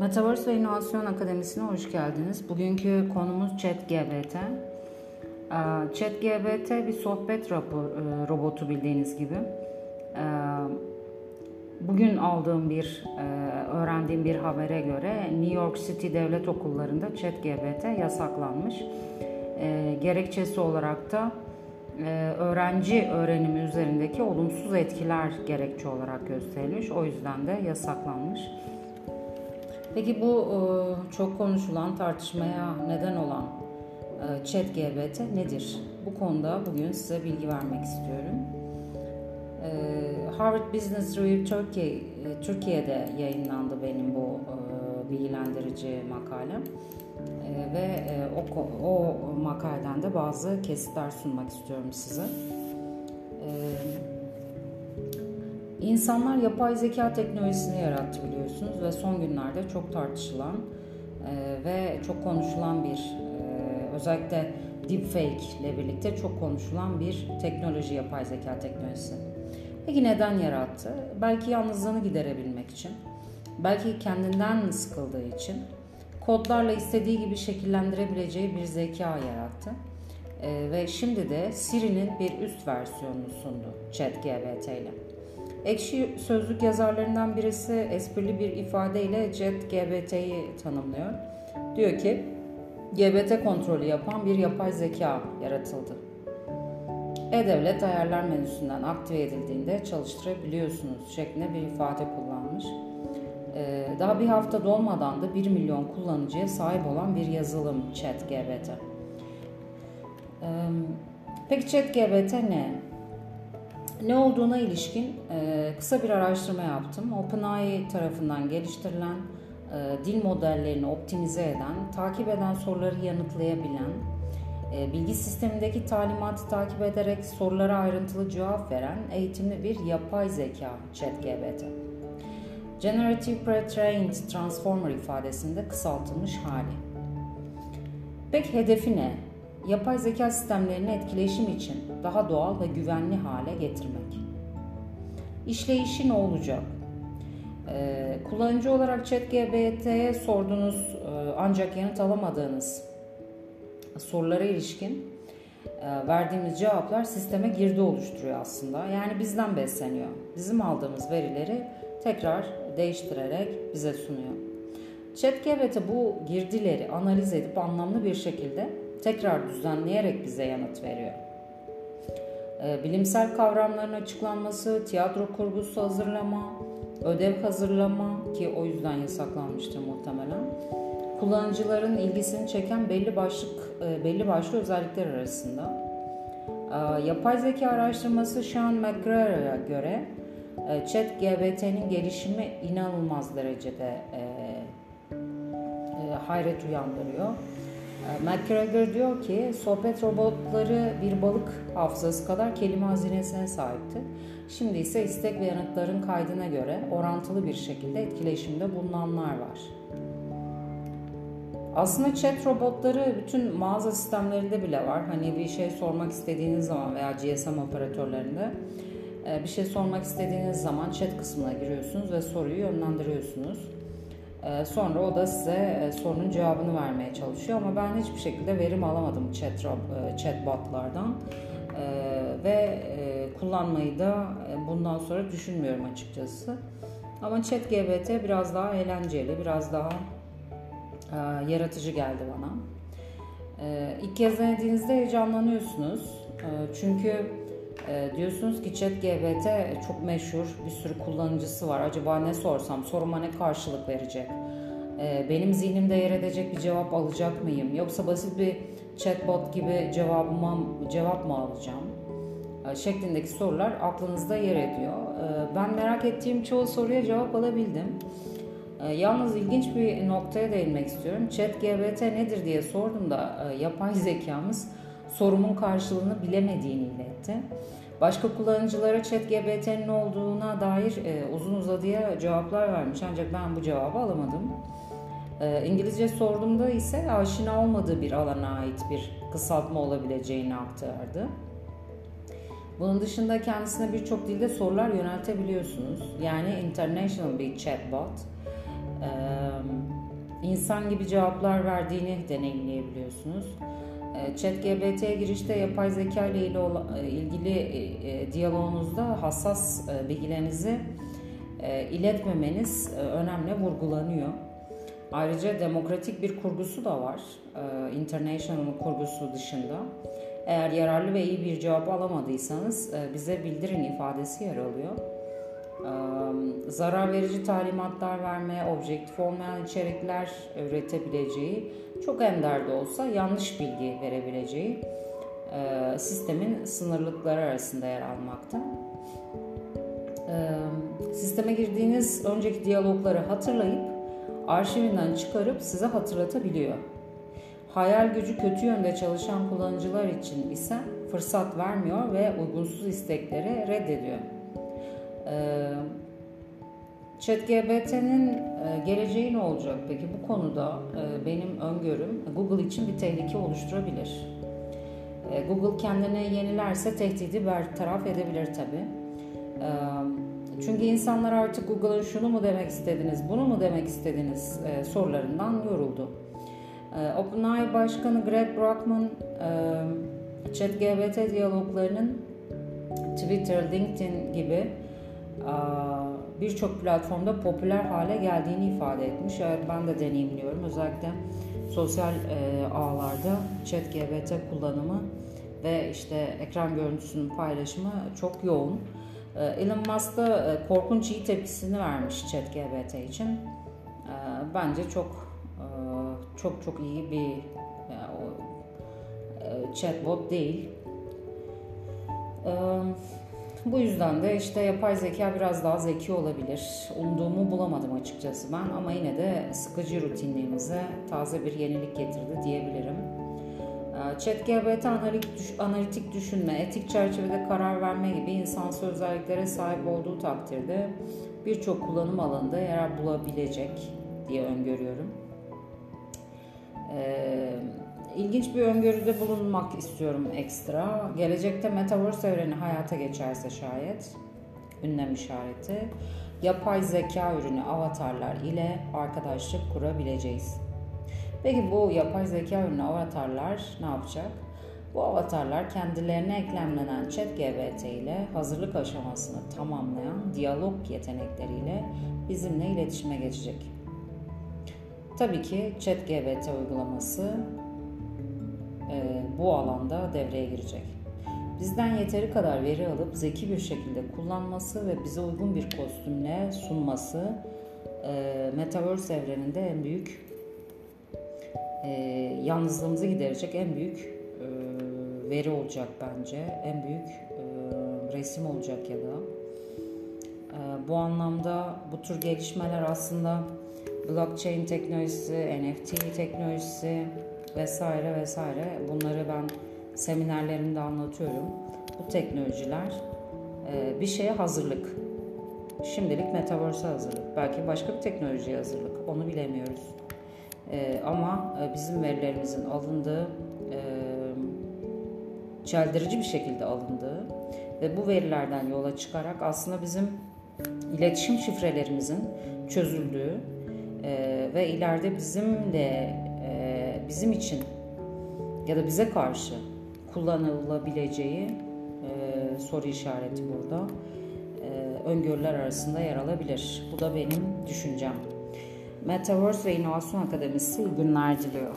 Metaverse ve İnovasyon Akademisi'ne hoş geldiniz. Bugünkü konumuz ChatGPT. Ee, ChatGPT bir sohbet e, robotu bildiğiniz gibi. Ee, bugün aldığım bir, e, öğrendiğim bir habere göre New York City devlet okullarında ChatGPT yasaklanmış. Ee, gerekçesi olarak da e, öğrenci öğrenimi üzerindeki olumsuz etkiler gerekçe olarak gösterilmiş. O yüzden de yasaklanmış. Peki bu e, çok konuşulan tartışmaya neden olan e, ChatGPT nedir? Bu konuda bugün size bilgi vermek istiyorum. E, Harvard Business Review Türkiye Türkiye'de yayınlandı benim bu bilgilendirici makalem ve o, o makaleden de bazı kesitler sunmak istiyorum size. İnsanlar yapay zeka teknolojisini yarattı biliyorsunuz ve son günlerde çok tartışılan e, ve çok konuşulan bir e, özellikle deepfake ile birlikte çok konuşulan bir teknoloji yapay zeka teknolojisi. Peki neden yarattı? Belki yalnızlığını giderebilmek için, belki kendinden sıkıldığı için, kodlarla istediği gibi şekillendirebileceği bir zeka yarattı. E, ve şimdi de Siri'nin bir üst versiyonunu sundu ChatGPT ile. Ekşi sözlük yazarlarından birisi esprili bir ifadeyle Jet GBT'yi tanımlıyor. Diyor ki, GBT kontrolü yapan bir yapay zeka yaratıldı. E-Devlet ayarlar menüsünden aktive edildiğinde çalıştırabiliyorsunuz şeklinde bir ifade kullanmış. Ee, daha bir hafta dolmadan da 1 milyon kullanıcıya sahip olan bir yazılım ChatGPT. Ee, peki ChatGPT ne? Ne olduğuna ilişkin e, kısa bir araştırma yaptım. OpenAI tarafından geliştirilen, e, dil modellerini optimize eden, takip eden soruları yanıtlayabilen, e, bilgi sistemindeki talimatı takip ederek sorulara ayrıntılı cevap veren eğitimli bir yapay zeka ChatGPT. Generative Pre-trained Transformer ifadesinde kısaltılmış hali. Peki hedefi ne? Yapay zeka sistemlerini etkileşim için daha doğal ve güvenli hale getirmek. İşleyişi ne olacak? Ee, kullanıcı olarak ChatGPT'ye sorduğunuz e, ancak yanıt alamadığınız sorulara ilişkin e, verdiğimiz cevaplar sisteme girdi oluşturuyor aslında. Yani bizden besleniyor. Bizim aldığımız verileri tekrar değiştirerek bize sunuyor. ChatGPT bu girdileri analiz edip anlamlı bir şekilde tekrar düzenleyerek bize yanıt veriyor. Ee, bilimsel kavramların açıklanması, tiyatro kurgusu hazırlama, ödev hazırlama ki o yüzden yasaklanmıştır muhtemelen. Kullanıcıların ilgisini çeken belli başlık e, belli başlı özellikler arasında. Ee, yapay zeka araştırması Sean McGrath'a göre e, ChatGPT'nin gelişimi inanılmaz derecede e, hayret uyandırıyor. Ee, McGregor diyor ki sohbet robotları bir balık hafızası kadar kelime hazinesine sahipti. Şimdi ise istek ve yanıtların kaydına göre orantılı bir şekilde etkileşimde bulunanlar var. Aslında chat robotları bütün mağaza sistemlerinde bile var. Hani bir şey sormak istediğiniz zaman veya GSM operatörlerinde e, bir şey sormak istediğiniz zaman chat kısmına giriyorsunuz ve soruyu yönlendiriyorsunuz. Ee, sonra o da size e, sorunun cevabını vermeye çalışıyor ama ben hiçbir şekilde verim alamadım chat e, chatbotlardan ee, ve e, kullanmayı da bundan sonra düşünmüyorum açıkçası. Ama ChatGPT biraz daha eğlenceli, biraz daha yaratıcı geldi bana. Ee, ilk kez denediğinizde heyecanlanıyorsunuz. Çünkü e, diyorsunuz ki ChatGPT çok meşhur, bir sürü kullanıcısı var. Acaba ne sorsam, soruma ne karşılık verecek? E, benim zihnimde yer edecek bir cevap alacak mıyım? Yoksa basit bir chatbot gibi cevabıma cevap mı alacağım? E, şeklindeki sorular aklınızda yer ediyor. E, ben merak ettiğim çoğu soruya cevap alabildim. Yalnız ilginç bir noktaya değinmek istiyorum. ChatGPT nedir diye sordum da e, yapay zekamız sorumun karşılığını bilemediğini iletti. Başka kullanıcılara ChatGPT'nin olduğuna dair e, uzun uzadıya cevaplar vermiş ancak ben bu cevabı alamadım. E, İngilizce sorduğumda ise aşina olmadığı bir alana ait bir kısaltma olabileceğini aktardı. Bunun dışında kendisine birçok dilde sorular yöneltebiliyorsunuz. Yani international bir chatbot. Ee, insan gibi cevaplar verdiğini deneyimleyebiliyorsunuz. E, ChatGPT'ye girişte yapay zeka ile ilgili e, diyaloğunuzda hassas bilgilerinizi iletmemeniz önemli vurgulanıyor. Ayrıca demokratik bir kurgusu da var. International kurgusu dışında. Eğer yararlı ve iyi bir cevap alamadıysanız bize bildirin ifadesi yer alıyor zarar verici talimatlar vermeye, objektif olmayan içerikler üretebileceği, çok ender de olsa yanlış bilgi verebileceği sistemin sınırlıkları arasında yer almakta. Sisteme girdiğiniz önceki diyalogları hatırlayıp arşivinden çıkarıp size hatırlatabiliyor. Hayal gücü kötü yönde çalışan kullanıcılar için ise fırsat vermiyor ve uygunsuz istekleri reddediyor. Ee, ChatGPT'nin e, geleceği ne olacak peki? Bu konuda e, benim öngörüm Google için bir tehlike oluşturabilir. E, Google kendini yenilerse tehdidi bertaraf edebilir tabi. Çünkü insanlar artık Google'ın şunu mu demek istediniz, bunu mu demek istediniz sorularından yoruldu. OpenAI Başkanı Greg Brockman ChatGPT diyaloglarının Twitter, LinkedIn gibi birçok platformda popüler hale geldiğini ifade etmiş. Evet ben de deneyimliyorum. Özellikle sosyal e, ağlarda chat GBT kullanımı ve işte ekran görüntüsünün paylaşımı çok yoğun. E, Elon Musk da e, korkunç iyi tepkisini vermiş chat GBT için. Bence çok çok çok iyi bir chatbot değil. Bu yüzden de işte yapay zeka biraz daha zeki olabilir. Umduğumu bulamadım açıkçası ben ama yine de sıkıcı rutinlerimize taze bir yenilik getirdi diyebilirim. Ee, ChatGPT analitik düşünme, etik çerçevede karar verme gibi insansı özelliklere sahip olduğu takdirde birçok kullanım alanında yer bulabilecek diye öngörüyorum. Ee, İlginç bir öngörüde bulunmak istiyorum ekstra. Gelecekte Metaverse evreni hayata geçerse şayet, ünlem işareti, yapay zeka ürünü avatarlar ile arkadaşlık kurabileceğiz. Peki bu yapay zeka ürünü avatarlar ne yapacak? Bu avatarlar kendilerine eklemlenen ChatGPT ile hazırlık aşamasını tamamlayan diyalog yetenekleriyle bizimle iletişime geçecek. Tabii ki ChatGPT uygulaması bu alanda devreye girecek. Bizden yeteri kadar veri alıp zeki bir şekilde kullanması ve bize uygun bir kostümle sunması e, Metaverse evreninde en büyük e, yalnızlığımızı giderecek en büyük e, veri olacak bence. En büyük e, resim olacak ya da. E, bu anlamda bu tür gelişmeler aslında blockchain teknolojisi, NFT teknolojisi, vesaire vesaire bunları ben seminerlerimde anlatıyorum. Bu teknolojiler e, bir şeye hazırlık. Şimdilik metaverse hazırlık. Belki başka bir teknolojiye hazırlık. Onu bilemiyoruz. E, ama e, bizim verilerimizin alındığı çeldirici bir şekilde alındığı ve bu verilerden yola çıkarak aslında bizim iletişim şifrelerimizin çözüldüğü ve ileride bizimle bizim için ya da bize karşı kullanılabileceği e, soru işareti burada e, öngörüler arasında yer alabilir. Bu da benim düşüncem. Metaverse ve İnovasyon Akademisi iyi günler diliyor.